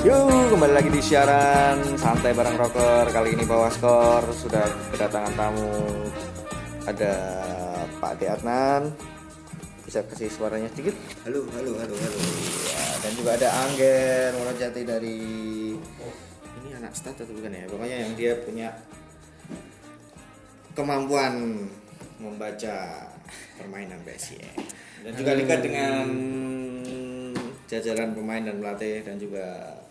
Yuk, kembali lagi di siaran santai bareng rocker. Kali ini bawa skor sudah kedatangan tamu. Ada Pak De Adnan. Bisa kasih suaranya sedikit. Halo, halo, halo, halo. Ya, dan juga ada Angger Monojati dari ini anak stat atau bukan ya? Pokoknya yang dia punya kemampuan membaca permainan PSIS dan juga dekat dengan jajaran pemain dan pelatih dan juga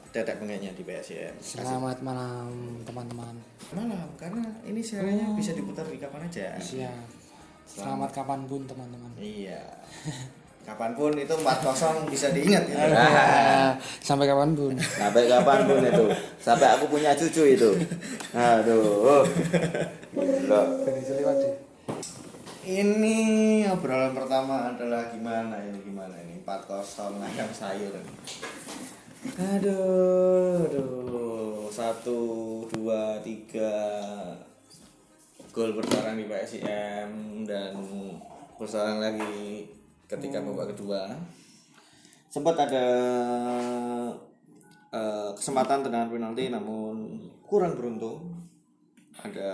tetek pengenya di PSIM. Selamat malam teman-teman. Malam karena ini siarannya bisa diputar di kapan aja. Iya. Selamat kapan pun teman-teman. Iya. Kapan pun itu 40 bisa diingat ya. Ah, Sampai kapan pun. Sampai kapan pun itu. Sampai aku punya cucu itu. Aduh. Loh. Ini obrolan pertama adalah gimana ini gimana ini 4-0 ayam sayur. Aduh, aduh. Satu, dua, tiga gol bertarung di PSIM dan bertarung lagi ketika babak kedua. Sempat ada eh, kesempatan tendangan penalti namun kurang beruntung. Ada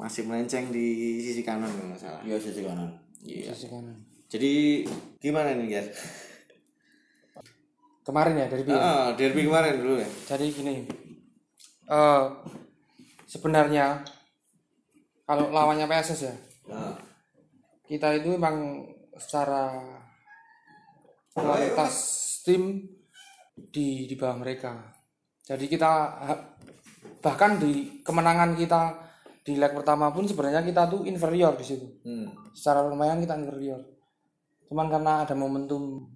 masih melenceng di sisi kanan kalau nggak salah. Ya sisi kanan. Iya. Sisi kanan. Jadi gimana nih guys? Kemarin ya dari Bill. Ah, derby kemarin dulu ya. Jadi gini. eh sebenarnya kalau lawannya PSS ya, Nah, kita itu memang secara kualitas tim di di bawah mereka. Jadi kita bahkan di kemenangan kita di leg pertama pun sebenarnya kita tuh inferior di situ. hmm. Secara lumayan kita inferior. Cuman karena ada momentum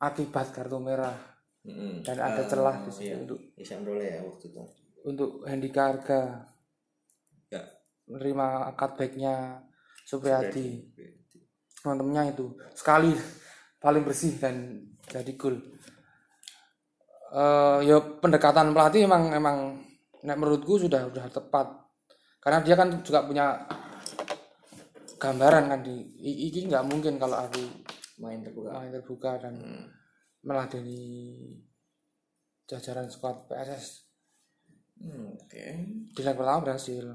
akibat kartu merah Mm-mm. dan ada Ah, celah di situ iya. untuk Bisa Role ya waktu itu. untuk Hendika Harga Ya. menerima cutbacknya Supriyadi teman-temannya itu sekali paling bersih dan jadi gol Eh ya pendekatan pelatih emang emang nek menurutku sudah sudah tepat karena dia kan juga punya gambaran kan di i- iki nggak mungkin kalau aku Main terbuka. main terbuka dan meladeni jajaran squad PSS Hmm, Oke. di leg pertama berhasil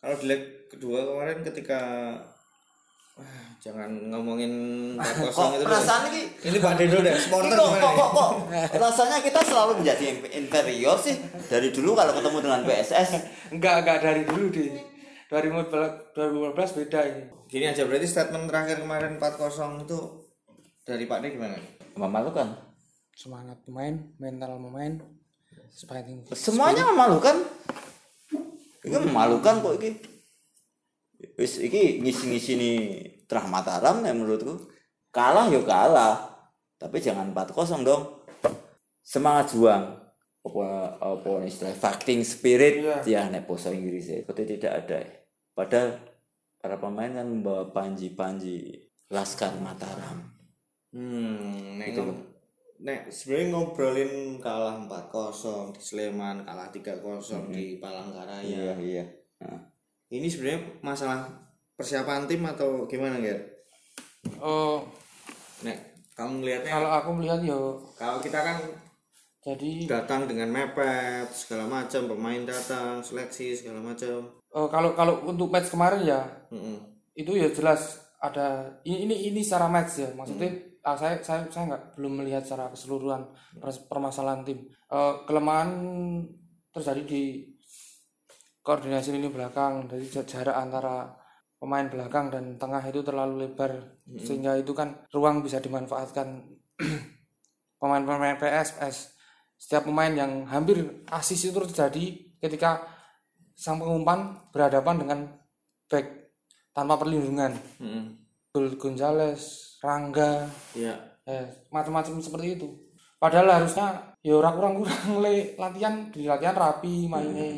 Kalau di leg kedua kemarin ketika jangan ngomongin 4-0 Kok itu. perasaan ini? Ini Pak Dedo deh, ini supporter kok, gimana kok, kok, kok? Rasanya kita selalu menjadi inferior sih dari dulu kalau ketemu dengan PSS enggak enggak dari dulu di. 2015 2015 beda ini. Gini aja berarti statement terakhir kemarin 4-0 itu dari Pak De gimana? memalukan. Semangat pemain mental pemain semuanya memalukan. Ini memalukan kok ini wis iki ngisi-ngisi nih Terah Mataram ya menurutku. Kalah yo kalah tapi jangan 4-0 dong. Semangat juang. Apa apa istilah fighting spirit? Iya. ya nek bahasa Inggris ya itu tidak ada ya. padahal para pemain kan membawa panji-panji Laskar Mataram. Hmm, nek ngom- nek sebenarnya ngobrolin kalah 4-0 di Sleman, kalah 3-0 di Palangkaraya. iya iya. Nah, Ini sebenarnya masalah persiapan tim atau gimana, Ger? oh Nek kamu ngelihatnya kalau aku melihat yo kalau kita kan jadi datang dengan mepet segala macam, pemain datang, seleksi segala macam. eh, kalau kalau untuk match kemarin ya Mm-mm. itu ya jelas ada ini ini, ini secara match ya maksudnya ah, saya saya saya nggak belum melihat secara keseluruhan permasalahan tim Eh, kelemahan terjadi di koordinasi lini belakang dari ja- jarak antara pemain belakang dan tengah itu terlalu lebar sehingga itu kan ruang bisa dimanfaatkan pemain-pemain PSS setiap pemain yang hampir asis itu terjadi ketika sang pengumpan berhadapan dengan back tanpa perlindungan Mm-mm. Gol Gonzales, Rangga, Iya. eh, macam-macam seperti itu. Padahal harusnya ya orang kurang kurang le latihan di latihan rapi mainnya.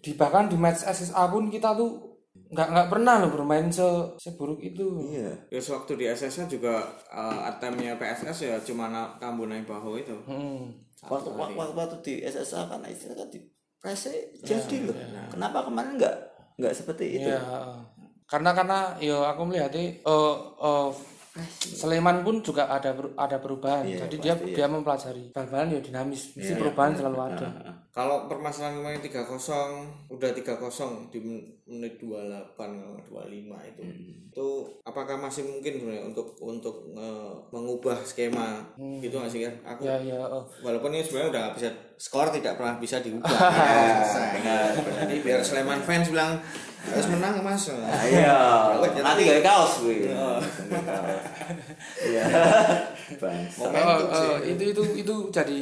Di bahkan di match SSA pun kita tuh nggak nggak pernah loh bermain se seburuk itu. iya Ya sewaktu di SSA juga uh, atemnya PSS ya cuma na- kambu naik bahu itu. Hmm. waktu, waktu, waktu di SSA kan istilah kan di press jadi loh kenapa kemarin nggak nggak seperti itu Ya, karena karena yo aku melihatnya eh Sleman pun juga ada ada perubahan Iya, jadi dia pasti, dia mempelajari bal-balan ya dinamis mesti Iya, perubahan iya, selalu ada. Kalau permasalahan kemarin 3-0 udah 3-0 di men- menit 28 kalau nggak 25 itu. Itu apakah masih mungkin sebenarnya untuk untuk eh, mengubah skema gitu nggak sih kan? Aku ya ya oh. walaupun ini sebenarnya udah bisa skor tidak pernah bisa diubah. ya, benar. Jadi biar Sleman fans bilang harus menang mas. Iya nanti gak kaos gue iya bangsa Momentum Oh, sih. oh, itu itu itu jadi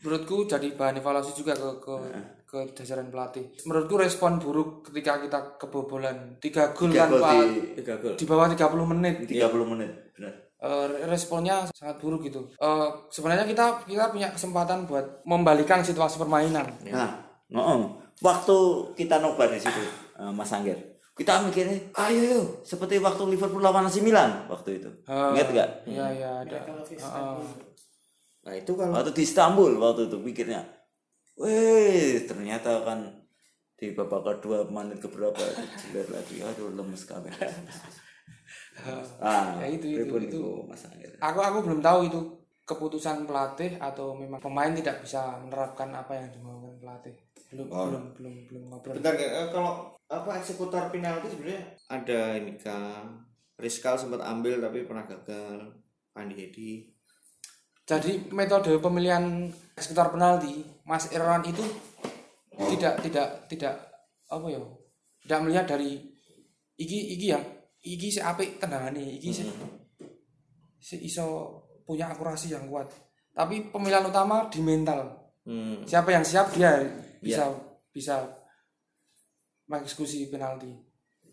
menurutku jadi bahan evaluasi juga ke ke ke jajaran pelatih. Menurutku respon buruk ketika kita kebobolan tiga gol Tiga gol tanpa di- Tiga gol. di bawah 30 menit. 30 menit benar Eh, responnya sangat buruk gitu. Eh, sebenarnya kita kita punya kesempatan buat membalikan situasi permainan. Nah, ngomong. Waktu kita nobar di situ, eh, Mas Angger, kita mikirnya, ayo yuk, seperti waktu Liverpool lawan AC Milan waktu itu. Ah. Ingat gak? Iya iya ada. Heeh. Nah itu kalau Waktu di Istanbul waktu itu mikirnya, weh, ternyata kan di babak kedua menit keberapa jelas lagi, aduh lemes kami. ah, Ya, itu, itu, itu. Angger. Aku aku belum tahu itu keputusan pelatih atau memang pemain tidak bisa menerapkan apa yang dimaukan pelatih. Belum belum belum belum ngobrol. Bentar, eh, kalau apa eksekutor penalti sebenarnya ada ini kan Rizkal sempat ambil tapi pernah gagal Andi Hedi Jadi metode pemilihan sekitar penalti Mas Irwan itu tidak tidak tidak apa ya? Tidak melihat dari iki iki ya, iki si apik tendangane, iki si, si iso punya akurasi yang kuat. Tapi pemilihan utama di mental. hmm. Siapa yang siap dia bisa bisa mengeksekusi penalti.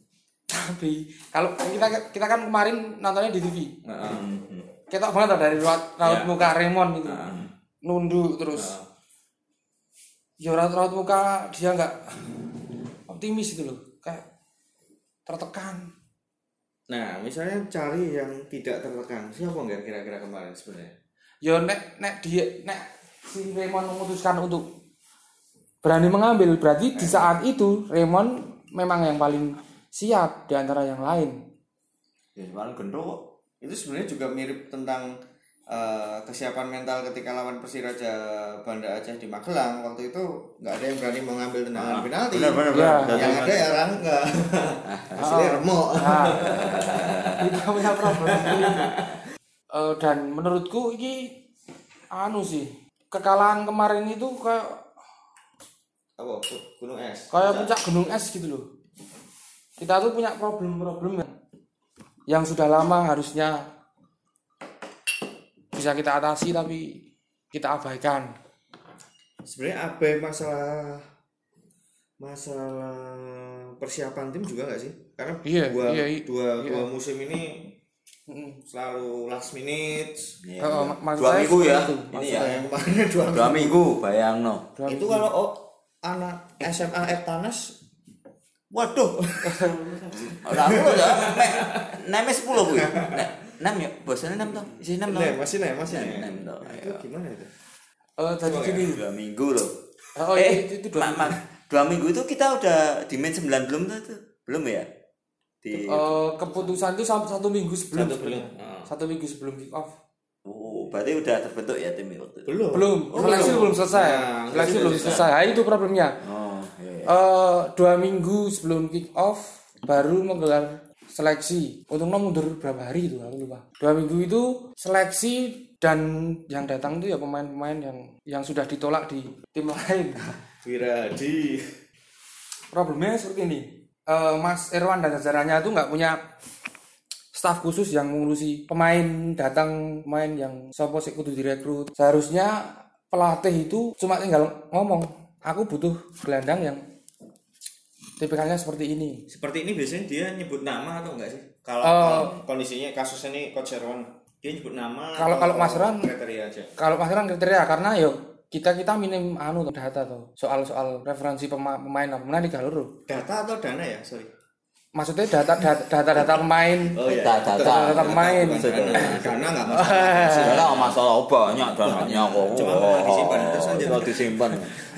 Tapi kalau kita kita kan kemarin nontonnya di TV. Kita banget dari raut, raut muka Raymond itu. Nunduk terus. Ya raut raut muka dia nggak optimis itu loh. Kayak tertekan. Nah misalnya cari yang tidak tertekan siapa nggak kira-kira kemarin sebenarnya Ya nek nek dia nek si Raymond memutuskan untuk berani mengambil berarti di saat itu Raymond memang yang paling siap di antara yang lain. Ya, kemarin gendro kok. itu sebenarnya juga mirip tentang eh, kesiapan mental ketika lawan Persiraja Banda Aceh di Magelang waktu itu nggak ada yang berani mau ngambil tendangan penalti Benar benar Ya. benar. yang ada ya Rangga hasilnya remuk Nah, kita punya problem. Eh, dan menurutku ini anu sih kekalahan kemarin itu kayak apa gunung es kayak puncak gunung es gitu loh. Kita tuh punya problem-problem yang, yang sudah lama harusnya bisa kita atasi tapi kita abaikan. sebenarnya apa masalah masalah persiapan tim juga nggak sih karena Iya, dua, iya, iya. dua dua musim ini selalu last minute Iya, Oh, iya. maksud Dua minggu ya. itu. Ini ya. kemarin dua Dua minggu bayang no. itu kalau oh, anak SMA Eptanas Waduh. Ora aku ya. Neme 10 kuwi. Nek nem ya, bosane nem to. Isi nem to. Nih, masih nih masih Nem, nih nem to. itu gimana itu Eh, jadi gini. Dua minggu loh. Oh, eh, itu, itu dua ma- dua minggu itu kita udah di match 9 belum tuh itu? Belum ya? Di Eh, keputusan itu satu, satu minggu sebelum Satu sebenarnya. belum. Ah. satu minggu sebelum kick off Oh, berarti udah terbentuk ya tim waktu itu. belum. Belum. Seleksi belum selesai. Nah, seleksi belum selesai. Nah, itu problemnya. Oh, iya. iya. Eh, dua minggu sebelum kick off baru menggelar seleksi. Untuknya mundur berapa hari itu aku lupa. Dua minggu itu seleksi dan yang datang itu ya pemain-pemain yang yang sudah ditolak di tim lain. Wiradi. Problemnya seperti ini. Eh, Mas Irwan dan jajarannya itu nggak punya staf khusus yang mengurusi pemain datang pemain yang sopo sik kudu direkrut. Seharusnya pelatih itu cuma tinggal ngomong aku butuh gelandang yang tipikalnya seperti ini. Seperti ini biasanya dia nyebut nama atau enggak sih? Kalau kalau kondisinya kasus ini coach dia nyebut nama Kalau- kalau Mas kriteria aja? kalau Mas kriteria karena yo kita kita minim anu data tuh soal soal referensi pema- pemain pemain di galur data atau dana ya? Sorry maksudnya data data data, data pemain Oh iya. Data- data tetap pemain. Dana, dana nggak masalah. Karena nggak masalah oh, banyak dananya kok. Cuma mau disimpan, terus aja. Mau disimpan.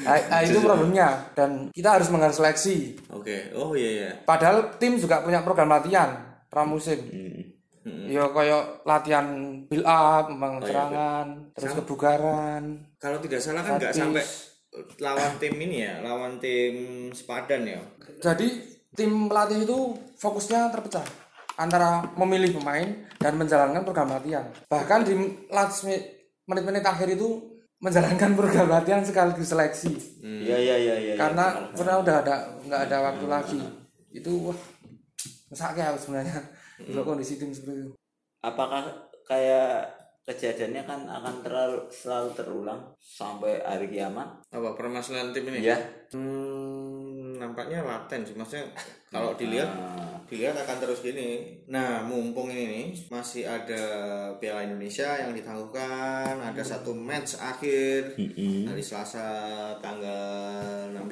Ah, ah, itu problemnya dan kita harus mengharus seleksi Oke. Oh iya iya. padahal tim juga punya program latihan pramusim Hmm. ya kayak latihan build up membangun Oh, iya, serangan terus kebugaran Kalau tidak salah kan nggak sampai lawan tim ini ya, lawan tim sepadan ya. jadi tim pelatih itu fokusnya terpecah antara memilih pemain dan menjalankan program latihan bahkan di menit-menit akhir itu menjalankan program latihan sekaligus seleksi Iya iya iya iya. karena karena udah ada nggak ada waktu lagi itu wah aku sebenarnya kalau kondisi tim seperti itu apakah kayak kejadiannya kan akan terlalu selalu terulang sampai hari kiamat? Apa permasalahan tim ini? Iya. Hmm, nampaknya laten sih. Maksudnya kalau dilihat Nah, dilihat akan terus gini. Nah, mumpung ini nih masih ada Piala Indonesia yang ditangguhkan, ada satu match akhir hari Selasa tanggal 16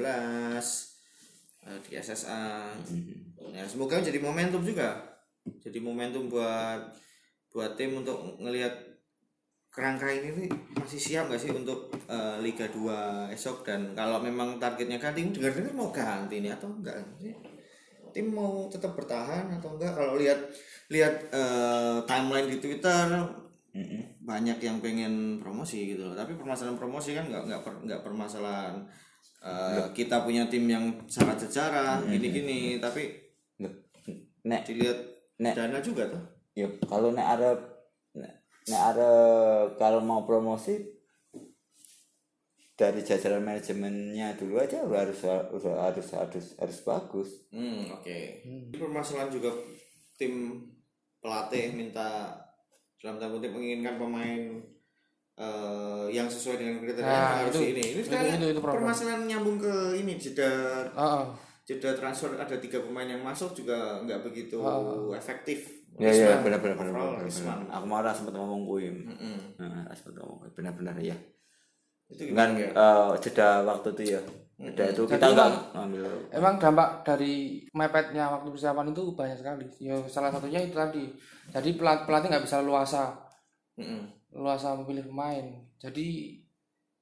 eh, di SSA. Ya, semoga jadi momentum juga. Jadi momentum buat buat tim untuk ngelihat kerangka ini nih masih siap nggak sih untuk eh, Liga 2 esok? Dan kalau memang targetnya ganti dengar dengar mau ganti nih atau enggak sih? tim mau tetap bertahan atau enggak kalau lihat lihat eh, timeline di Twitter Mm-mm. banyak yang pengen promosi gitu loh. Tapi permasalahan promosi kan nggak nggak per- nggak permasalahan eh, kita punya tim yang sangat sejarah gini-gini. Tapi Loh, Nek, dilihat Nek. dana juga tuh. Ya kalau nek ada nek ada kalau mau promosi dari jajaran manajemennya dulu aja udah harus udah harus harus harus bagus. hmm oke Ini permasalahan juga tim pelatih minta dalam tanda kutip menginginkan pemain eh, yang sesuai dengan kriteria Nah, harus itu- ini ini itu- sekarang itu- itu problem. permasalahan nyambung ke ini jeda Heeh. jeda transfer ada tiga pemain yang masuk juga nggak begitu efektif Ya ya Risman, benar benar benar overall benar. Risman. benar. Aku marah sempat ngomong kuy. Mm-mm. Nah, sempat ngomong benar-benar ya. itu Dengan gimana ya? eh, jeda waktu itu ya. Jeda itu kita Jadi nggak emang- ngambil. Emang dampak dari mepetnya waktu persiapan itu banyak sekali. Ya salah satunya itu tadi. Jadi pelat- pelatih nggak bisa luasa Mm-mm. luasa memilih pemain. Jadi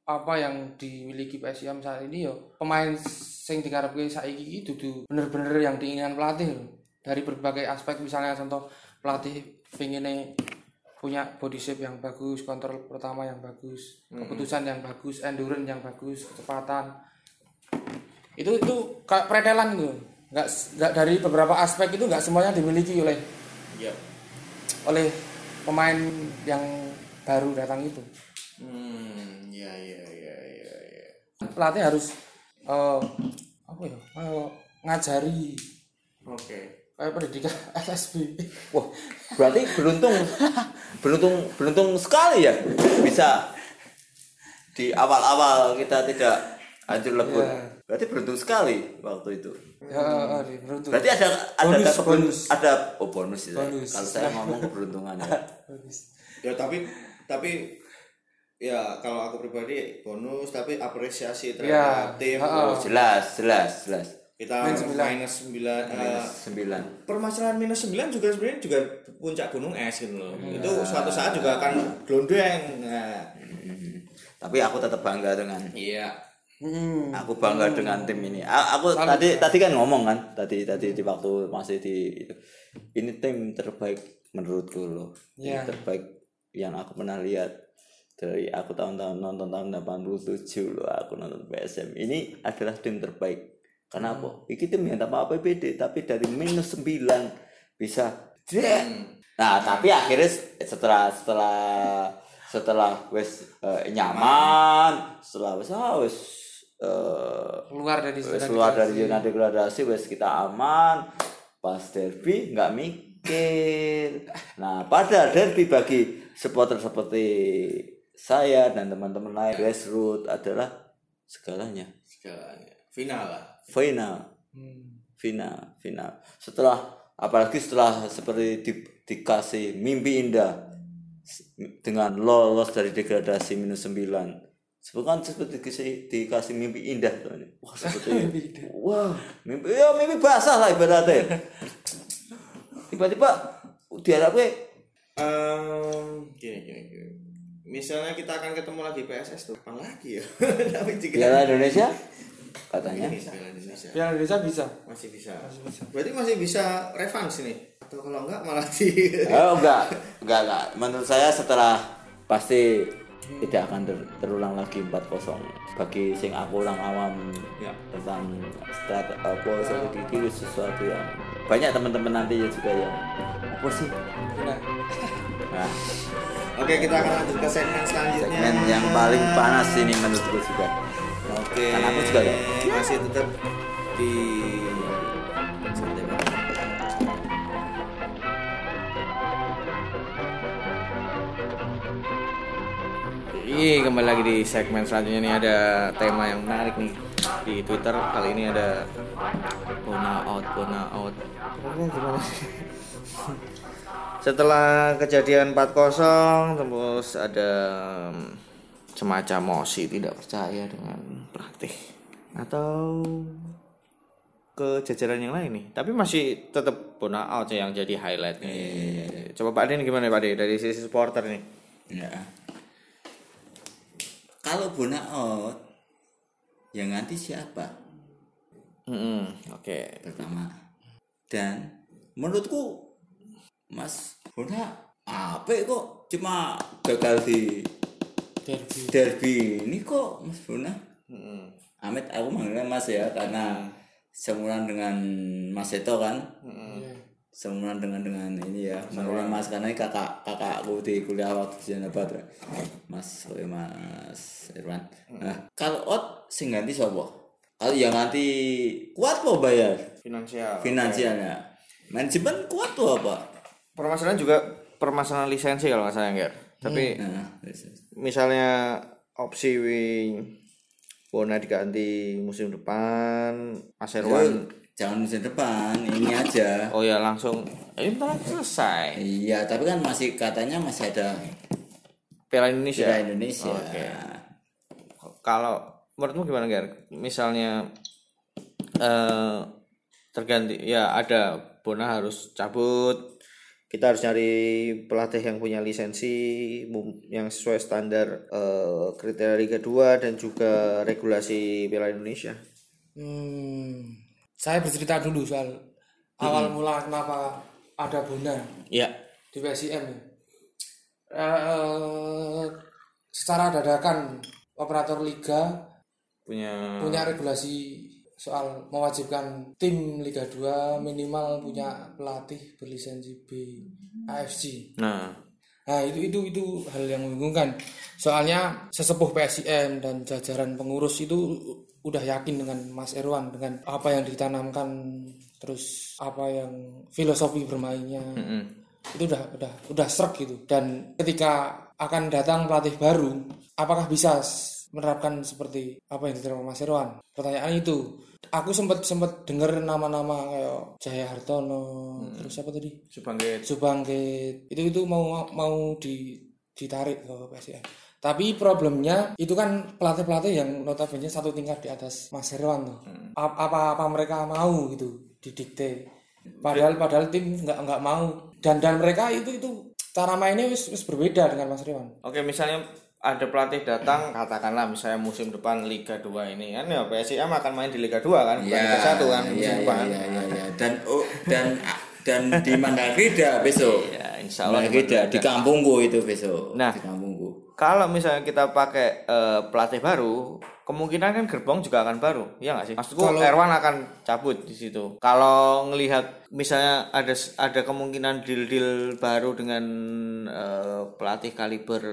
apa yang dimiliki PSIM saat ini yo pemain sing dikarepke saiki itu tuh bener-bener yang diinginkan pelatih loh. Dari berbagai aspek misalnya contoh pelatih pengen punya body shape yang bagus, kontrol pertama yang bagus, keputusan yang bagus, endurance yang bagus, kecepatan. Itu itu kayak pretelan gitu. Nggak nggak dari beberapa aspek itu nggak semuanya dimiliki oleh ya oleh pemain yang baru datang itu. hmm ya ya ya ya ya pelatih harus eh, apa ya eh, ngajari oke kayak pendidikan SSB Wah, berarti beruntung beruntung beruntung sekali ya bisa di awal-awal kita tidak hancur lebur. Iya. Berarti beruntung sekali waktu itu. ya beruntung Berarti ada ada Bonus, ada bonus. ada oh bonus ya. Bonus. Kalau saya ngomong keberuntungan ya. Ya tapi tapi ya kalau aku pribadi bonus tapi apresiasi terhadap Ya, tim. Oh, jelas, jelas, jelas. Kita Minus sembilan. minus 9 Minus sembilan. permasalahan minus 9 juga sebenarnya juga puncak gunung es gitu loh itu suatu saat juga akan glondeng nah, Hmm. Tapi aku tetap bangga dengan iya Hmm. aku bangga dengan tim ini. A- Aku tadi tadi kan ngomong kan, tadi tadi di waktu masih di itu. Ini tim terbaik menurutku loh. Tim Ya. terbaik yang aku pernah lihat dari aku tahun-tahun nonton tahun 87 loh aku nonton PSM. Ini adalah tim terbaik. Karena apa? Iki tim yang tanpa APBD tapi dari minus 9 bisa Jek. Nah, tapi akhirnya setelah setelah setelah wes eh, nyaman, setelah wes ah, wes eh, keluar dari wes keluar dari zona degradasi wes kita aman. Pas derby nggak mikir. Nah pada derby bagi supporter seperti saya dan teman-teman lain grassroots adalah segalanya. Segalanya. Final lah final Hmm. final final setelah apalagi setelah seperti di, dikasih mimpi indah dengan lolos dari degradasi minus 9 Sebenarnya kan seperti dikasih, dikasih mimpi indah tuh ini. Wah seperti wah mimpi ya mimpi basah lah ibaratnya. Tiba-tiba diharapkan Em, gini, gini, gini. Misalnya kita akan ketemu lagi PSS tuh, kapan lagi ya? Tapi jika Piala Indonesia katanya. Bisa Piala Indonesia. Piala Indonesia bisa. Masih bisa. Berarti masih bisa revans ini. Atau kalau enggak malah di Oh enggak, enggak enggak. Menurut saya setelah pasti tidak akan ter- terulang lagi 4-0 bagi sing aku orang awam Ya. tentang strat apa strategi itu sesuatu yang banyak teman-teman nanti ya juga yang apa sih? Nah nah, Oke, kita akan lanjut ke segmen selanjutnya. segmen yang paling panas ini menurutku juga Oke. Kan aku juga ya. Masih tetap di. Ih, kembali lagi di segmen selanjutnya nih ada tema yang menarik nih di Twitter kali ini ada Bona out, Bona out. gimana? Setelah kejadian 4-0 terus ada semacam mosi tidak percaya dengan pelatih atau ke jajaran yang lain nih. Tapi masih tetap Bona out yang jadi highlight nih. Coba Pak Den gimana Pak Den dari sisi supporter nih? ya kalau Bona out yang nanti siapa? Hmm, oke. pertama. Dan menurutku Mas Bona apa kok. Cuma gagal di derby. Derby. Ini kok Mas Bona Hmm. Amit aku manggilnya Mas ya karena semuran dengan Mas Seto kan? Iya. semuran dengan dengan ini ya manggilnya Mas karena ini kakak kakakku di kuliah waktu di Janabat Mas oleh Mas Irwan. Nah kalau out sing ganti siapa? Kalau yang ganti kuat kok bayar? Finansial. finansialnya manajemen kuat tuh apa? Permasalahan juga permasalahan lisensi kalau nggak salah Ger. Tapi nah misalnya opsi wing Bona diganti musim depan, Mas Herwan jangan musim depan ini aja oh ya langsung ini bentar lagi selesai iya tapi kan masih katanya masih ada Piala Indonesia. Piala Indonesia Oke. Kalau menurutmu gimana Ger? Misalnya eh terganti ya ada Bona harus cabut. Kita harus nyari pelatih yang punya lisensi yang sesuai standar eh, kriteria Liga 2 dan juga regulasi Piala Indonesia. Hmm, saya bercerita dulu soal awal mula kenapa ada Bona Iya. di PSIM. ya. Eh, secara dadakan operator liga Punya punya regulasi soal mewajibkan tim Liga 2 minimal punya pelatih berlisensi B AFC. Nah, Nah itu itu itu hal yang membingungkan. Soalnya sesepuh PSIM dan jajaran pengurus itu udah yakin dengan Mas Erwan dengan apa yang ditanamkan terus apa yang filosofi bermainnya mm-mm. itu udah udah udah serak gitu. Dan ketika akan datang pelatih baru, apakah bisa menerapkan seperti apa yang diterima Mas Erwan? Pertanyaan itu. Aku sempat sempat dengar nama-nama kayak Jaya Hartono, terus apa tadi? Subangkit. Subangkit itu itu mau mau di ditarik ke PSIS. Tapi problemnya itu kan pelatih-pelatih yang notabene satu tingkat di atas Mas Herwan tuh. A- Apa apa mereka mau gitu didikte. Padahal padahal tim nggak nggak mau dan dan mereka itu itu cara mainnya wis, wis berbeda dengan Mas Herwan. Oke, misalnya ada pelatih datang, katakanlah misalnya musim depan Liga 2 ini kan ya PSIM akan main di Liga 2 kan, bukan Liga 1 kan musim iya, depan. iya, iya, iya. dan oh, dan dan di Mandarida besok Ya, insya Allah. Mandarida di kampungku itu besok Nah. di kampungku Kalau misalnya kita pakai eh, pelatih baru, kemungkinan kan gerbong juga akan baru, ya nggak sih? Maksudku Kalau- Erwan akan cabut di situ. Kalau ngelihat misalnya ada ada kemungkinan deal-deal baru dengan eh, pelatih kaliber,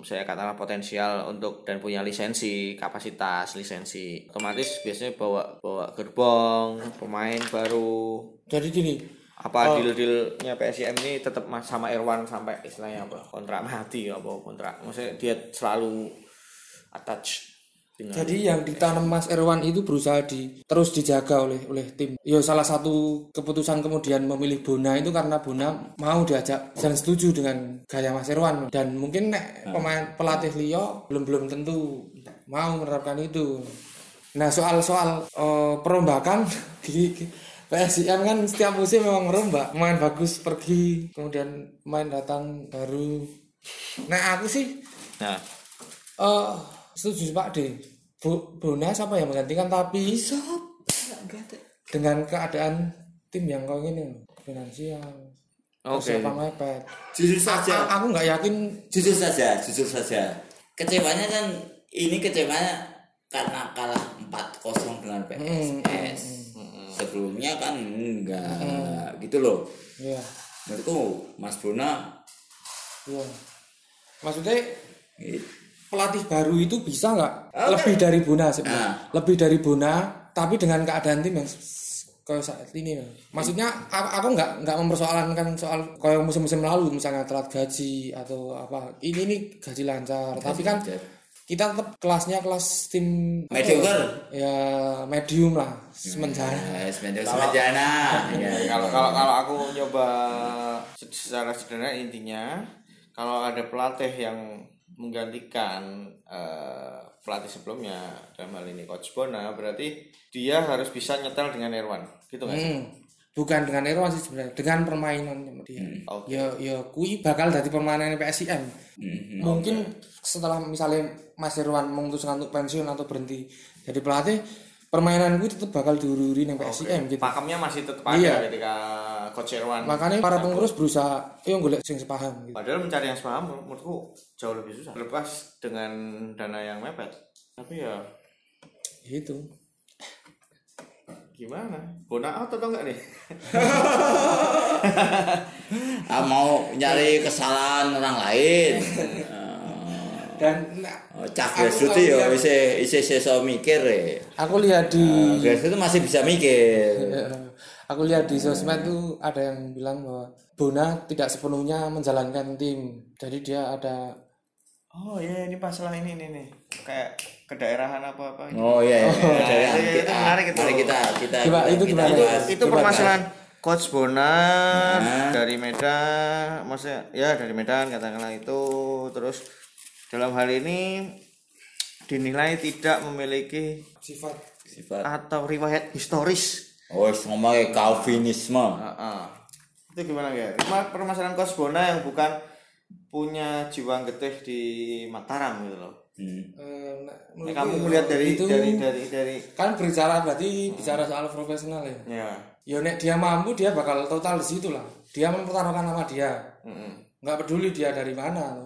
saya katakanlah potensial untuk dan punya lisensi, kapasitas lisensi, otomatis biasanya bawa bawa gerbong, pemain baru. Jadi gini, Apa deal-dealnya PSIM ini tetap sama Erwan sampai istilahnya apa kontrak mati apa kontrak. Maksudnya dia selalu attach Jadi yang ditanam Mas Erwan itu berusaha di terus dijaga oleh oleh tim. Ya salah satu keputusan kemudian memilih Bona itu karena Bona mau diajak dan setuju dengan gaya Mas Erwan dan mungkin nek pemain pelatih Leo belum belum tentu mau menerapkan itu. Nah soal-soal eh, perombakan PSIM kan setiap musim memang merombak main bagus pergi kemudian main datang baru. Nah aku sih Nah, Eh, setuju Pak D. Bu, Bona siapa yang menggantikan tapi dengan keadaan tim yang kau ini finansial Oke. siapa mepet Jujur saja. a- aku nggak yakin jujur saja, jujur saja. Kecewanya kan ini kecewanya karena kalah 4-0 dengan PSS. Sebelumnya kan enggak gitu loh. ya Menurutku Mas Bona ya maksudnya gitu. pelatih baru itu bisa nggak Oke. lebih dari Bona sebenarnya Nah. lebih dari Bona tapi dengan keadaan tim yang kayak saat ini ya. maksudnya aku, nggak nggak mempersoalkan soal kayak musim-musim lalu misalnya telat gaji atau apa ini ini gaji lancar tapi kan lancar. Kita tetap kelasnya kelas tim Mediocre. ya medium lah sementara Ya, semenjana semenjana. Ya, kalau kalau kalau aku nyoba se- secara sederhana intinya kalau ada pelatih yang menggantikan eh, pelatih sebelumnya dalam hal ini coach Bona berarti dia harus bisa nyetel dengan Irwan gitu nggak sih? Hmm. Bukan dengan Irwan sih sebenarnya dengan permainan dia Oke. ya ya kui bakal dari permainan PSIM Mhm. mungkin setelah misalnya Mas Irwan memutuskan untuk pensiun atau berhenti jadi pelatih permainan gue tetap bakal diururi yang PSIM gitu Pakemnya masih tetap ada Iya. ketika coach Irwan. makanya para pengurus berusaha yo golek sing sepaham gitu. Padahal mencari yang sepaham menurutku jauh lebih susah. Lepas dengan dana yang mepet. Tapi ya gitu gimana? Bona out atau enggak nih? Ah, mau nyari kesalahan orang lain. dan nah, Oh, Gersuti aku ya lihat- isi isi seso mikir ya. aku lihat di Gersuti masih bisa mikir. Ya, aku lihat di sosmed tuh ada yang bilang bahwa Bona tidak sepenuhnya menjalankan tim jadi dia ada Oh iya ini masalah ini nih nih. Kayak kedaerahan apa apa. Oh iya, iya. iya, Dari iya, kita, itu menarik itu. Mari kita kita Coba, kita, itu kita gimana? itu Coba permasalahan coach Bonar Nah. dari Medan maksudnya ya dari Medan katakanlah itu terus dalam hal ini dinilai tidak memiliki sifat Sifat. atau riwayat historis Oh, ngomongnya Calvinisme. Heeh. itu gimana ya Cuma permasalahan coach Bona yang bukan punya jiwa getih di Mataram gitu loh Hmm. eh, nah, kamu melihat dari itu dari dari dari kan berbicara berarti bicara soal profesional ya ya ya nek dia mampu dia bakal total di situ lah dia mempertaruhkan nama dia Mm-mm. nggak peduli dia dari mana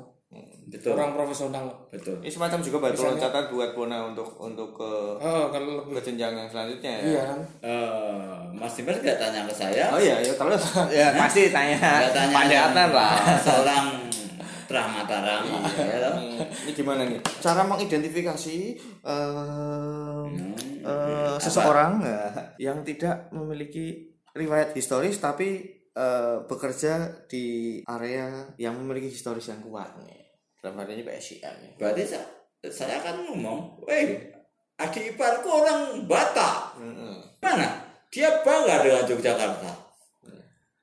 Betul. orang profesional Betul. ini semacam juga batu loncatan buat Bona untuk untuk ke oh kalau lebih ke jenjang yang selanjutnya ya iya kan Eh, Mas Dimas gak tanya ke saya. Oh iya, ya terus ya pasti tanya Gak tanya Deatan lah. Seorang Terah Mataram. ya? Ini, ini gimana nih? Cara mengidentifikasi em, eh, seseorang eh, yang tidak memiliki riwayat historis tapi eh, bekerja di area yang memiliki historis yang kuat nih. Dalam hal ini PSIM. Berarti saya, saya akan ngomong, weh, adik iparku orang Batak. Mm-mm. Mana? Dia bangga dengan Yogyakarta.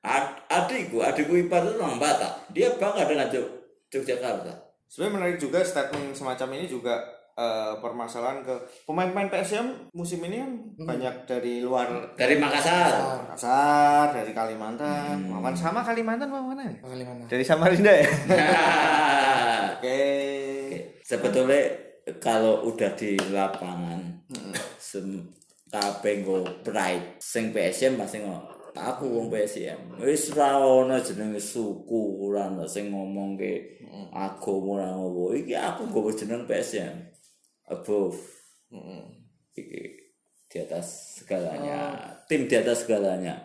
Ad- adikku, adikku ipar itu orang Batak. Dia bangga dengan Jog- Yogyakarta. Sebenarnya menarik juga statement semacam ini juga eh, permasalahan ke pemain-pemain PSM musim ini kan banyak dari luar. Dari Makassar. Makassar, dari Kalimantan, Maman sama Kalimantan apa mana? Bagaimana Dari Samarinda ya? Oke. Sebetulnya kalau udah di lapangan, sem kabeh nggo pride. Sing PSM pasti ngomong aku wong PSM wis ra ono jenenge suku ora ono sing ngomong ke agama ora ngowo iki aku nggo jeneng PSM above. Iki di atas segalanya. Tim di atas segalanya.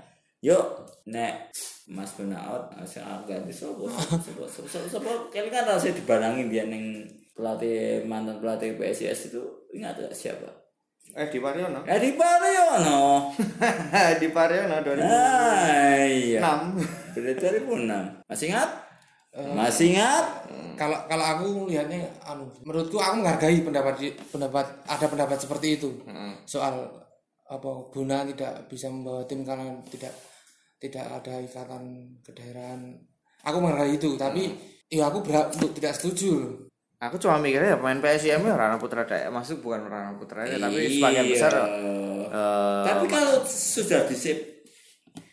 Yuk nek Mas Benaot asal aku ganti sopo sopo sopo kali kan rasanya dibarangi dia neng pelatih mantan pelatih PSIS itu. Ingat gak siapa Eh di Pariono. Edi Pariono di Pariono 2006. ah iya. Berarti 2006 masih ingat? Masih ingat? kalau kalau aku lihatnya anu menurutku aku menghargai pendapat di- pendapat ada pendapat seperti itu. Soal apa guna tidak bisa membawa tim karena tidak tidak ada ikatan kedaerahan aku menghargai itu tapi ya aku berat untuk tidak setuju. loh Aku cuma mikirnya ya pemain PSIM ya Rana Putra Daya masuk bukan Rana Putra Daya tapi sebagian Iya. besar eh, Tapi kalau sudah disip,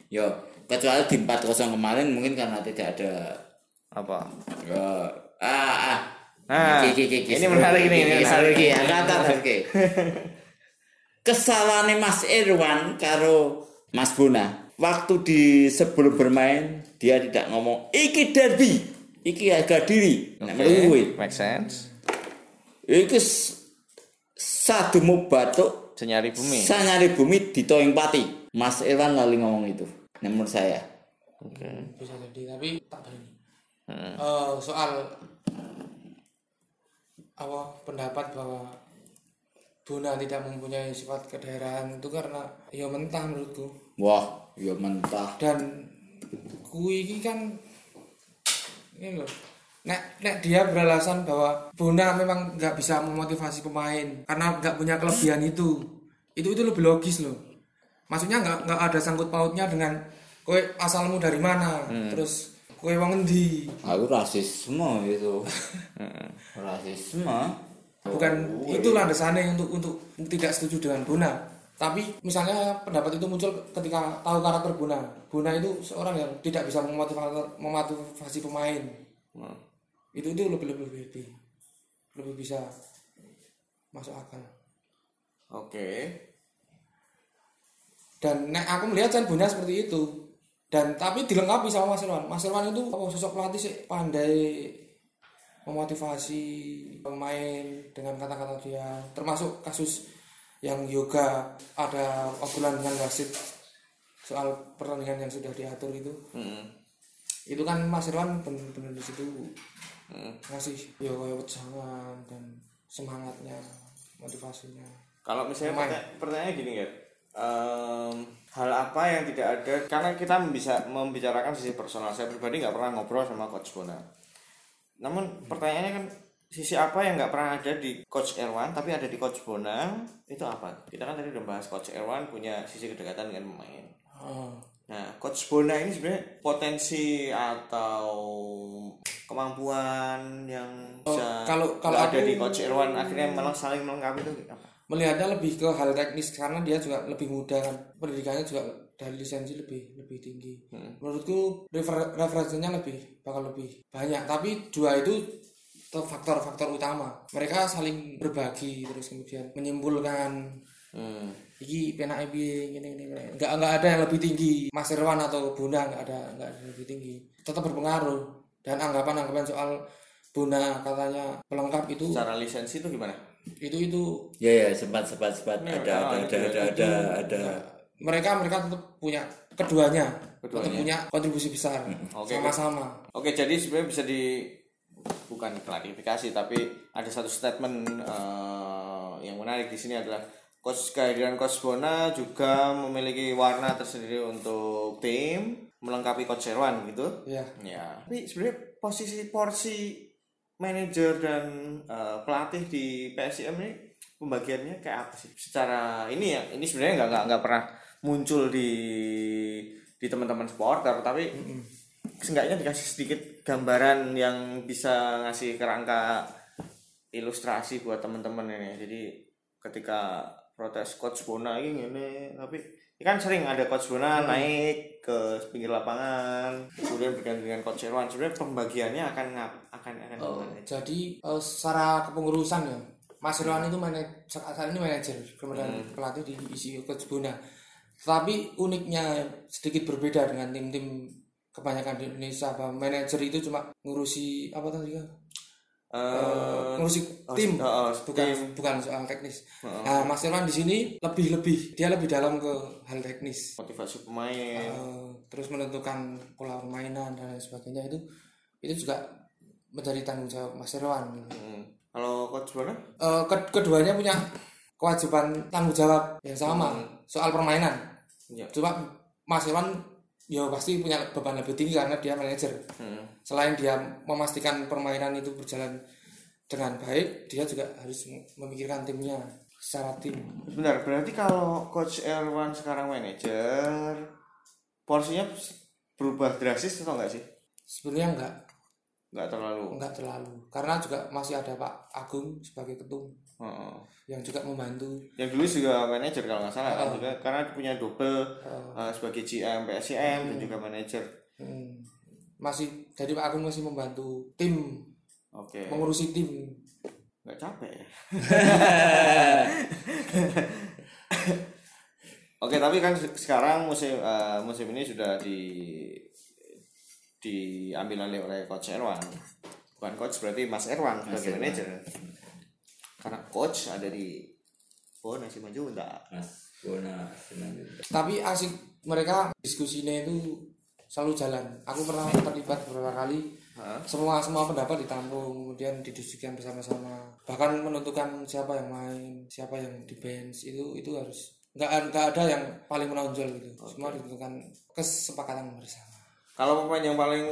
yo kecuali di 4-0 kemarin mungkin karena tidak ada apa? yo, ah ah. Nah, Iki, iki, iki, ini menarik ini, ini menarik. iki, angkatan, oke. Kesalahan Mas Irwan karo Mas Buna waktu di sebelum bermain dia tidak ngomong iki derby, iki harga diri. Nek menurut gue, make sense. iki sademu batuk Senyari bumi. Sanyari bumi ditoing pati. Mas Irwan lali ngomong itu. Nah, menurut saya. Oke. bisa jadi tapi tak berani Hmm. Eh, soal apa pendapat bahwa Buna tidak mempunyai sifat kedaerahan itu karena ya mentah menurutku Wah, ya mentah. dan kui ini kan ini loh. Nek nek dia beralasan bahwa Bona memang nggak bisa memotivasi pemain karena nggak punya kelebihan itu. Itu itu lebih logis loh. Maksudnya nggak nggak ada sangkut pautnya dengan kowe asalmu dari mana terus kowe wong endi? Aku rasisme itu. rasisme. bukan itu landasannya untuk untuk tidak setuju dengan Bona tapi misalnya pendapat itu muncul ketika tahu karakter Bona Bona itu seorang yang tidak bisa memotivasi, memotivasi pemain. Itu itu lebih lebih lebih lebih bisa masuk akal. Oke. dan nek aku melihat Chan Bona seperti itu dan tapi dilengkapi sama Mas Irwan. Mas Irwan itu apa sosok pelatih sih pandai memotivasi pemain dengan kata-kata dia. Termasuk kasus yang yoga ada obrolan dengan wasit soal pertandingan yang sudah diatur itu Mm-mm. itu kan Mas Irwan benar-benar di situ Mm. ngasih ya kayak wejangan dan semangatnya motivasinya Kalau misalnya Pemain. pertanya- pertanyaannya gini ya, Em, hal apa yang tidak ada? Karena kita bisa membicarakan sisi personal. Saya pribadi nggak pernah ngobrol sama Coach Bona. Namun pertanyaannya kan sisi apa yang nggak pernah ada di Coach Erwan tapi ada di Coach Bona itu apa? Kita kan tadi udah bahas Coach Erwan punya sisi kedekatan dengan pemain. Oh, Nah, Coach Bona ini sebenarnya potensi atau kemampuan yang Oh, bisa kalau- kalau ada di Coach Erwan akhirnya malah saling melengkapi itu apa? melihatnya lebih ke hal teknis karena dia juga lebih muda kan pendidikannya juga dari lisensi lebih lebih tinggi menurutku refer- referensinya lebih bakal lebih banyak tapi dua itu faktor-faktor utama mereka saling berbagi terus kemudian menyimpulkan Hmm. iki penake piye gini gini gini. nggak nggak ada yang lebih tinggi Mas Irwan atau Bunda nggak ada nggak ada yang lebih tinggi tetap berpengaruh dan anggapan-anggapan soal Bunda katanya pelengkap itu Secara lisensi itu gimana? itu itu Ya ya sempat sempat sempat Ini, ada ada itu ada ya, ada ada ada. mereka mereka tetap punya keduanya, Keduanya. tetap punya kontribusi besar Oke. sama-sama Oke, jadi sebenarnya bisa di bukan klarifikasi tapi ada satu statement eh, yang menarik di sini adalah coach kehadiran coach Bona juga memiliki warna tersendiri untuk tim melengkapi coach Erwan gitu. ya Ya. Tapi sebenarnya posisi porsi manajer dan eh, pelatih di PSIM ini pembagiannya kayak apa sih? Secara ini ya, ini sebenarnya nggak nggak nggak pernah muncul di di teman-teman supporter, tapi seenggaknya dikasih sedikit gambaran yang bisa ngasih kerangka ilustrasi buat teman-teman ini. Jadi ketika protes coach Bona ini, ini tapi ini kan sering ada coach Bona naik ke pinggir lapangan, kemudian berganti dengan coach Irwan. Sebenarnya pembagiannya akan ngap, akan akan Oh, gimana? jadi eh, secara kepengurusan ya Mas Irwan itu manaj saat ini manajer kemudian pelatih di isi coach Bona tapi uniknya sedikit berbeda dengan tim-tim kebanyakan di Indonesia bahwa manajer itu cuma ngurusi apa tadi kan Eh, ngurusi oh, tim oh, bukan tim. bukan soal teknis nah Mas Irwan di sini lebih lebih dia lebih dalam ke hal teknis motivasi pemain. Eh, terus menentukan pola permainan dan lain sebagainya itu itu juga menjadi tanggung jawab Mas Irwan. Hmm. Kalau coach Bona? Eh, ke- keduanya punya kewajiban tanggung jawab yang sama soal permainan Iya. cuma Mas Irwan ya pasti punya beban lebih tinggi karena dia manajer. Hmm. Selain dia memastikan permainan itu berjalan dengan baik, dia juga harus memikirkan timnya secara tim. Benar, berarti kalau coach Erwan sekarang manajer porsinya berubah drastis atau enggak sih? Sebenarnya enggak, Enggak terlalu. enggak terlalu. Karena juga masih ada Pak Agung sebagai ketum Heeh. yang juga membantu. Yang dulu juga manajer kalau nggak salah kan Oh. juga karena punya double Oh. uh, sebagai GM, PSCM dan juga manajer. Hmm. Masih jadi Pak Agung masih membantu tim, Oke. mengurusi tim. Nggak capek ya. Oke, tapi kan se- sekarang musim uh, musim ini sudah di diambil alih oleh coach Erwan. Bukan coach berarti Mas Erwan sebagai Erwan. manajer. Karena coach ada di Oh, nasi maju? Mas Bona Fernando. Tapi asik mereka diskusinya itu selalu jalan. Aku pernah terlibat beberapa kali. Hah? Semua semua pendapat ditampung, kemudian didiskusikan bersama-sama. Bahkan menentukan siapa yang main, siapa yang di bench itu itu harus nggak nggak ada yang paling menonjol gitu. Semua ditentukan kesepakatan bersama. Kalau pemain yang paling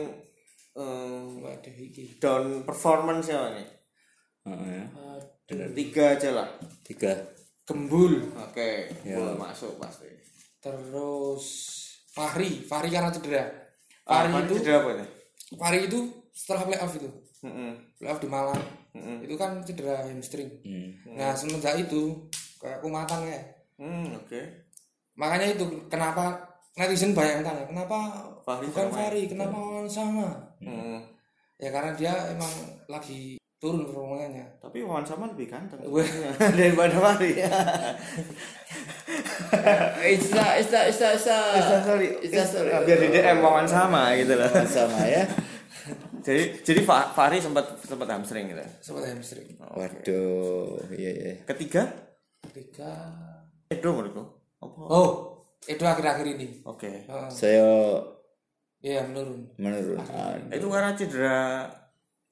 um, Nggak ada iki. down performance siapa nih? Heeh, ya. Tiga aja lah. Tiga. Gembul, Oke, boleh masuk pasti. terus Fahri, Fahri karena cedera. Ah, Fahri itu cedera apa nih? Fahri itu setelah playoff itu, Mm-mm. playoff di Malang, Mm-mm. itu kan cedera hamstring. Hmm. Nah semenjak itu kayak kumatan ya. Hmm, oke. Makanya itu kenapa netizen banyak yang tanya kenapa Fahri bukan sama Fahri, kenapa Wawan sama? Hmm. Ya karena dia emang lagi turun performanya. Tapi Wawan sama lebih ganteng daripada Fahri. Isa, Isa, Isa, Isa. sorry. Isa, sorry. Ah, Biar di DM Wawan sama gitu loh. Sama ya. jadi jadi Fa- Fahri sempat sempat hamstring gitu. Sempat hamstring. Waduh, iya iya. Ketiga, Tiga. Edo menurutku. Apa? Oh, itu akhir-akhir ini. Oke. Heeh. Saya Iya menurun. menurut ah, Itu karena cedera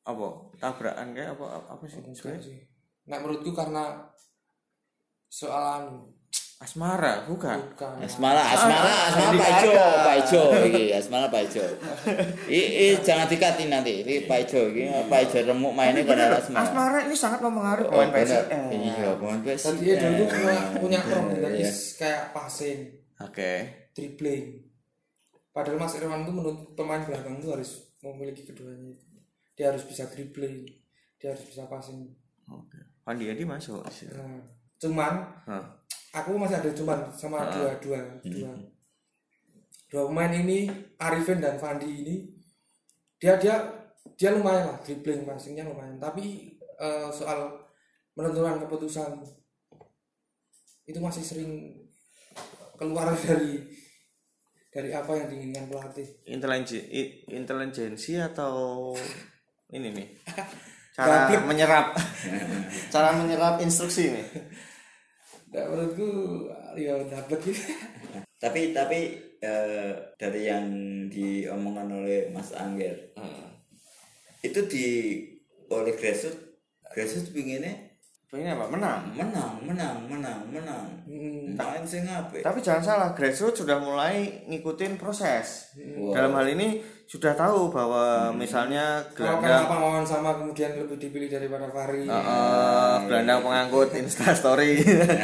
apa? Tabrakan kayak apa apa, apa sih? Enggak sih. Nah menurutku karena soalan Asmara, bukan. bukan. Asmala, Asmala, Asmala Andi Pak Ijo. Pak Ijo, iki Asmala Pak Ijo. I, jangan dikatin nanti, ini Pak Ijo, ini Pak Ijo remuk mainnya pada Asmala. Asmara ini sangat mempengaruhi Oh, pemain. PSM. Iya, pemain PSM. dia dulu punya punya Iya, kronologis iya. kayak passing, Oke. dribbling. Padahal Mas Irwan itu menurut pemain belakang itu harus memiliki keduanya. Dia harus bisa dribbling, dia harus bisa passing. Oke. Pandi Adi masuk. Nah, cuman Hah. aku masih ada cuman sama dua dua dua dua pemain ini Arifin dan Fandi ini dia dia dia lumayan lah dribbling passingnya lumayan tapi eh, soal menentukan keputusan itu masih sering keluar dari dari apa yang diinginkan pelatih Intelijen i- intelijensi atau ini nih. Cara menyerap cara menyerap instruksi nih. nah, menurutku ya dapat gitu Tapi tapi eh, dari yang diomongkan oleh Mas Angger, itu di oleh grassroots, grassroots pinginnya Pengen apa? Menang. menang, menang, menang, menang. Hmm. Main sing apik. Tapi jangan salah, grassroots sudah mulai ngikutin proses. Wow. Dalam hal ini sudah tahu bahwa misalnya kalau gelandang kenapa Mawan sama kemudian lebih dipilih daripada Fahri eh, gelandang pengangkut Insta Story.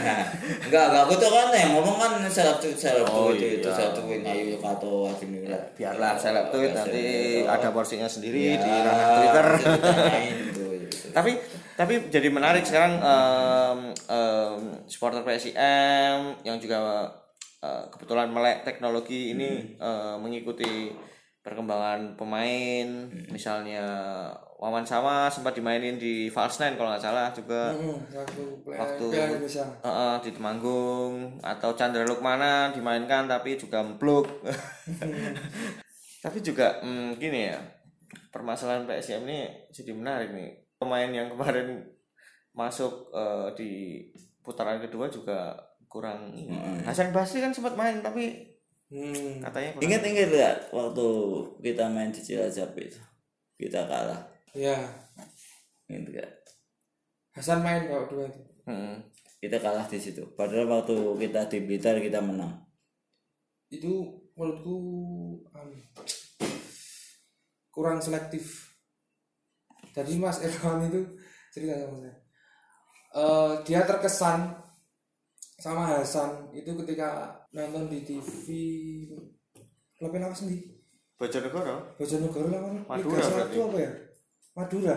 Enggak, enggak aku tuh kan yang ngomong kan seleb tuh seleb Oh, tuh itu itu iya. satu yang ngayu kato aja nih Biarlah seleb tweet nanti ada porsinya sendiri Iya, di ranah Twitter. tapi tapi jadi menarik sekarang em, em, supporter PSIM yang juga eh, kebetulan melek teknologi ini eh, mengikuti perkembangan pemain misalnya Wawan Sama sempat dimainin di False Nine kalau nggak salah juga. Hmm, waktu play Waktu-. Eh, eh, di Temanggung atau Chandra Lukmana dimainkan tapi juga memblok tapi juga hmm, gini ya permasalahan PSM ini jadi menarik nih. Pemain yang kemarin masuk eh, di putaran kedua juga kurang ini. Hasan Basri kan sempat main tapi Hmm. katanya kurang Ingat ingat nggak waktu kita main di Cilacap itu kita kalah, Ya, ingat nggak? Hasan main kalau dua itu. Hmm. Kita kalah di situ. Padahal waktu kita di Blitar kita menang. Itu menurutku anu, kurang selektif jadi Mas Irfan itu cerita sama saya Eh, dia terkesan sama Hasan itu ketika nonton di TV klubnya apa sih Bojonegoro? Bojonegoro lah kan Madura Liga berarti. 1 apa ya? Madura.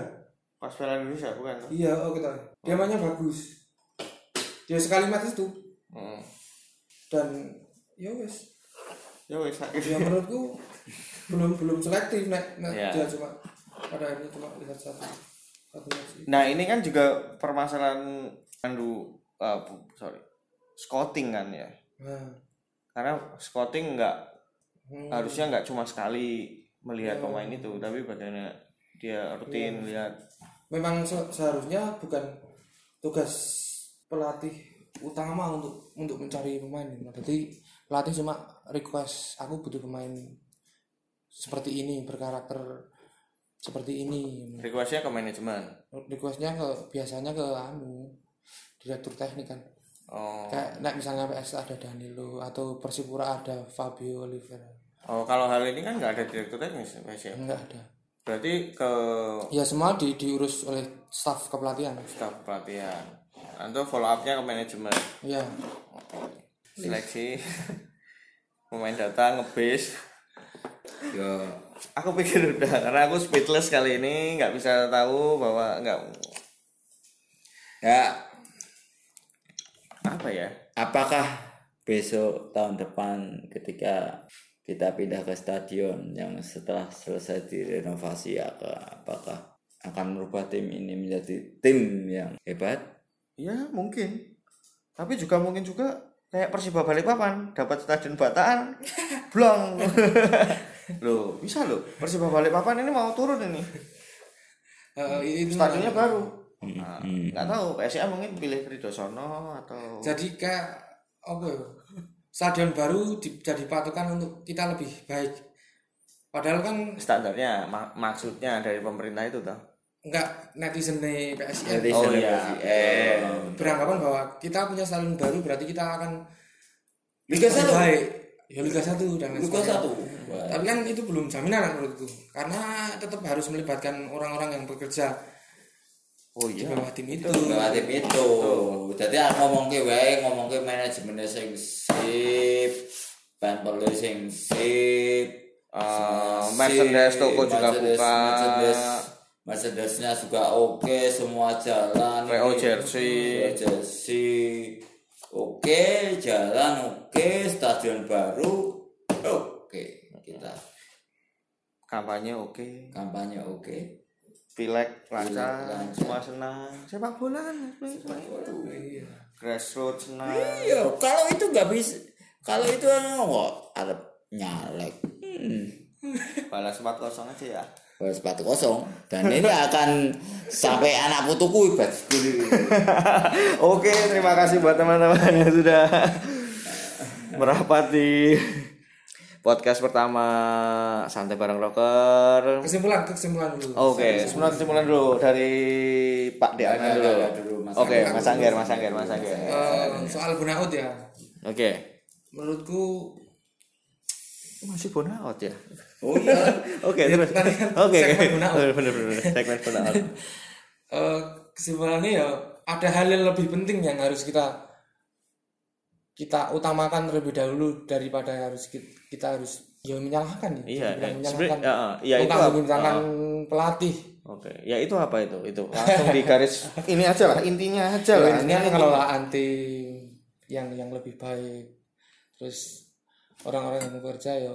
Pas Piala Indonesia bukan? Iya oh kita. Dia mainnya bagus. Dia sekali match itu. Hmm. dan ya wes. Ya sakit. ya menurutku belum belum selektif nek, nek Iya. dia cuma pada ini cuma lihat satu satu match. Nah ini kan juga permasalahan andu uh, bu- sorry scouting kan ya. nah, Karena scouting nggak hmm, harusnya nggak cuma sekali melihat pemain itu, tapi bagaimana dia rutin lihat. memang se- seharusnya bukan tugas pelatih utama untuk untuk mencari pemain. Jadi pelatih cuma request aku butuh pemain seperti ini berkarakter seperti ini. Requestnya ke manajemen. requestnya ke biasanya ke anu direktur teknik kan Oh, kayak nek misalnya PS ada Danilo atau Persipura ada Fabio Oliveira oh kalau hal ini kan nggak ada direktur teknis, Mas, ya. enggak ada Berarti ke ya semua di, diurus oleh staf kepelatihan staf pelatihan. Atau follow up-nya ke manajemen. ya Seleksi pemain datang ngebis. ya Aku pikir udah karena aku speechless kali ini nggak bisa tahu bahwa nggak ya apa ya? Apakah besok tahun depan ketika kita pindah ke stadion yang setelah selesai direnovasi ya ke- apakah akan merubah tim ini menjadi tim yang hebat? Ya mungkin. Tapi juga mungkin juga kayak Persiba Balikpapan dapat stadion Bataan. Blong. Loh bisa loh. Persiba Balikpapan ini mau turun ini. Eh, itu stadionnya baru Nah, nggak tahu PSIA mungkin pilih Kridosono atau jadi kayak apa ya stadion baru di- jadi patokan untuk kita lebih baik. Padahal kan standarnya mak- maksudnya dari pemerintah itu toh? Enggak netizen di PSIS Jadi Oh, selebrasi. iya. eh beranggapan bahwa kita punya stadion baru berarti kita akan Liga satu? baik. Ya Liga 1 dan lain Liga satu? Tapi kan itu belum jaminan menurutku. Karena tetap harus melibatkan orang-orang yang bekerja oh di iya. Bawah tim itu Bawa tim itu. Jadi aku ngomong ke wae ngomong ke manajemen sing sip ban perlu sing sip Eh, merchandise toko juga Mercedes- buka. Mercedes Mercedesnya juga oke semua jalan. PO Ini- jersey. Jersey. Oke jalan oke stadion baru oke kita. Kampanye oke. Kampanye oke pilek lancar semua senang. Sepak bola kan sepak itu Iya. grassroots senang. Iya kalau itu nggak bisa kalau itu kok ada nyalek. Hmm. balas 4 kosong aja ya. Bawa sepatu kosong. Dan ini akan sampai anak putuku ibat Oke, terima kasih buat teman-teman yang sudah merapat di podcast pertama santai bareng rocker. kesimpulan kesimpulan dulu Oke, kesimpulan kesimpulan dulu dari Pak Deana dulu. dulu, Oke, Angger. Mas Angger, Mas Angger, Mas Angger. Eh, soal burnout ya Oke. menurutku Masih burnout ya? oh iya Oke, terus. tadi kan Oke. Bener, bener, bener. Segmen burnout. eh, kesimpulannya ya ada hal yang lebih penting yang harus kita kita utamakan terlebih dahulu daripada harus kita, kita harus ya menyalahkan ya Iya, iya. menyalahkan Sebenarnya, ya, ya, itu menyalahkan pelatih Oke, ya itu apa itu? Itu langsung di garis ini aja lah, intinya aja lah. ini pengelolaan tim yang yang lebih baik terus orang-orang yang bekerja ya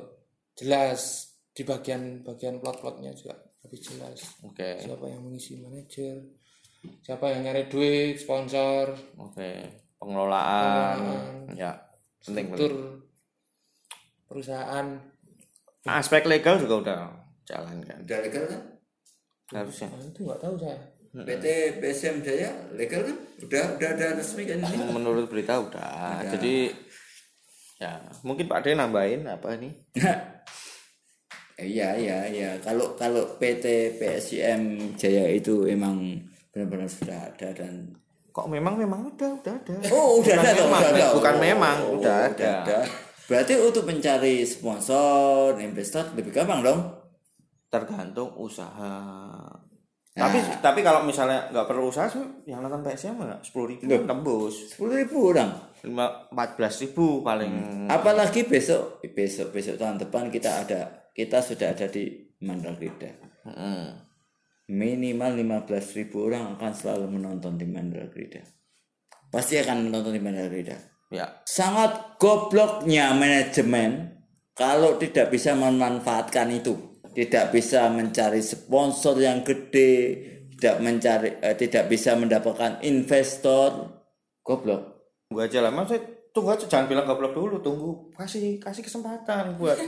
jelas di bagian bagian plot-plotnya juga lebih jelas Oke, siapa yang mengisi manajer siapa yang nyari duit sponsor oke. Pengelolaan. Ya, penting penting. struktur perusahaan Aspek legal juga udah jalan kan. udah legal kan Harusnya. nah, itu nggak tahu saya PT PSM Jaya legal kan udah udah ada resmi kan ini Menurut berita udah. Jadi ya, mungkin Pak De nambahin apa nih? iya iya iya kalau kalau PT PSM Jaya itu emang benar-benar sudah ada dan Kok memang memang udah udah ada. oh udah Bukan ada memang, udah ada bukan Oh, memang, udah udah ada. ada Berarti untuk mencari sponsor, investor lebih gampang dong. tergantung usaha tapi tapi kalau misalnya nggak perlu usaha sih yang nonton PSM nggak sepuluh ribu tembus Sepuluh ribu orang. lima empat belas ribu paling Apalagi besok, besok besok tahun depan kita ada, kita sudah ada di Mandragida. Mm. Minimal 15 ribu orang akan selalu menonton di Mandragida. Pasti akan menonton di Mandragida. ya Sangat gobloknya manajemen kalau tidak bisa memanfaatkan itu. Tidak bisa mencari sponsor yang gede, tidak mencari eh, tidak bisa mendapatkan investor. Goblok. tunggu aja lah maksudnya tunggu aja jangan bilang goblok dulu tunggu kasih kasih kesempatan buat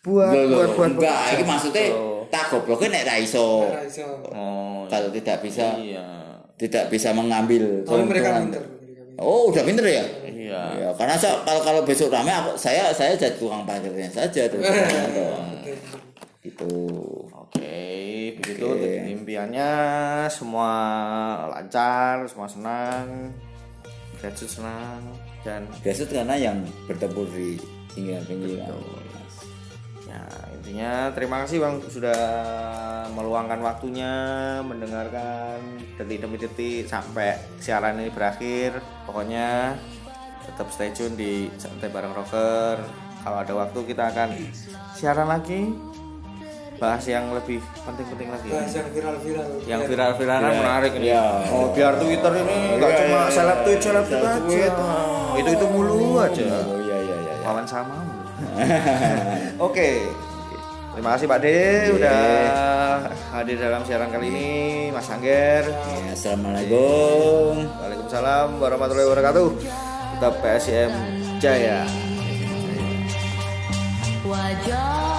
buat Loh, loh, buat buat enggak, buat- ini maksudnya tak gobloknya nek ra iso. Iso. oh Kalau tidak bisa iya tidak bisa mengambil Oh, mereka pinter. Oh, udah pinter ya? iya Ya, karena sa- kalau kalau besok rame aku saya saya jadi tukang parkirnya saja tuh. gitu. Oke, begitu untuk impiannya semua lancar, semua senang, Gratitude senang dan Biasa karena yang bertempur di pinggiran-pinggiran. Ya intinya terima kasih bang sudah meluangkan waktunya mendengarkan detik demi detik sampai siaran ini berakhir. Pokoknya tetap stay tune di santai bareng rocker. Kalau ada waktu kita akan siaran lagi bahas yang lebih penting-penting lagi. Bahas yang viral-viral. yang viral-viralan menarik ini. Ya. Oh, biar Twitter ini nggak cuma seleb tweet, seleb tweet aja. Itu itu mulu aja. Oh iya iya iya. Kawan sama. Oke. Terima kasih Pak De udah hadir dalam siaran kali ini, Mas Angger. Ya, Assalamualaikum. Waalaikumsalam warahmatullahi wabarakatuh. Tetap PSM Jaya. Wajah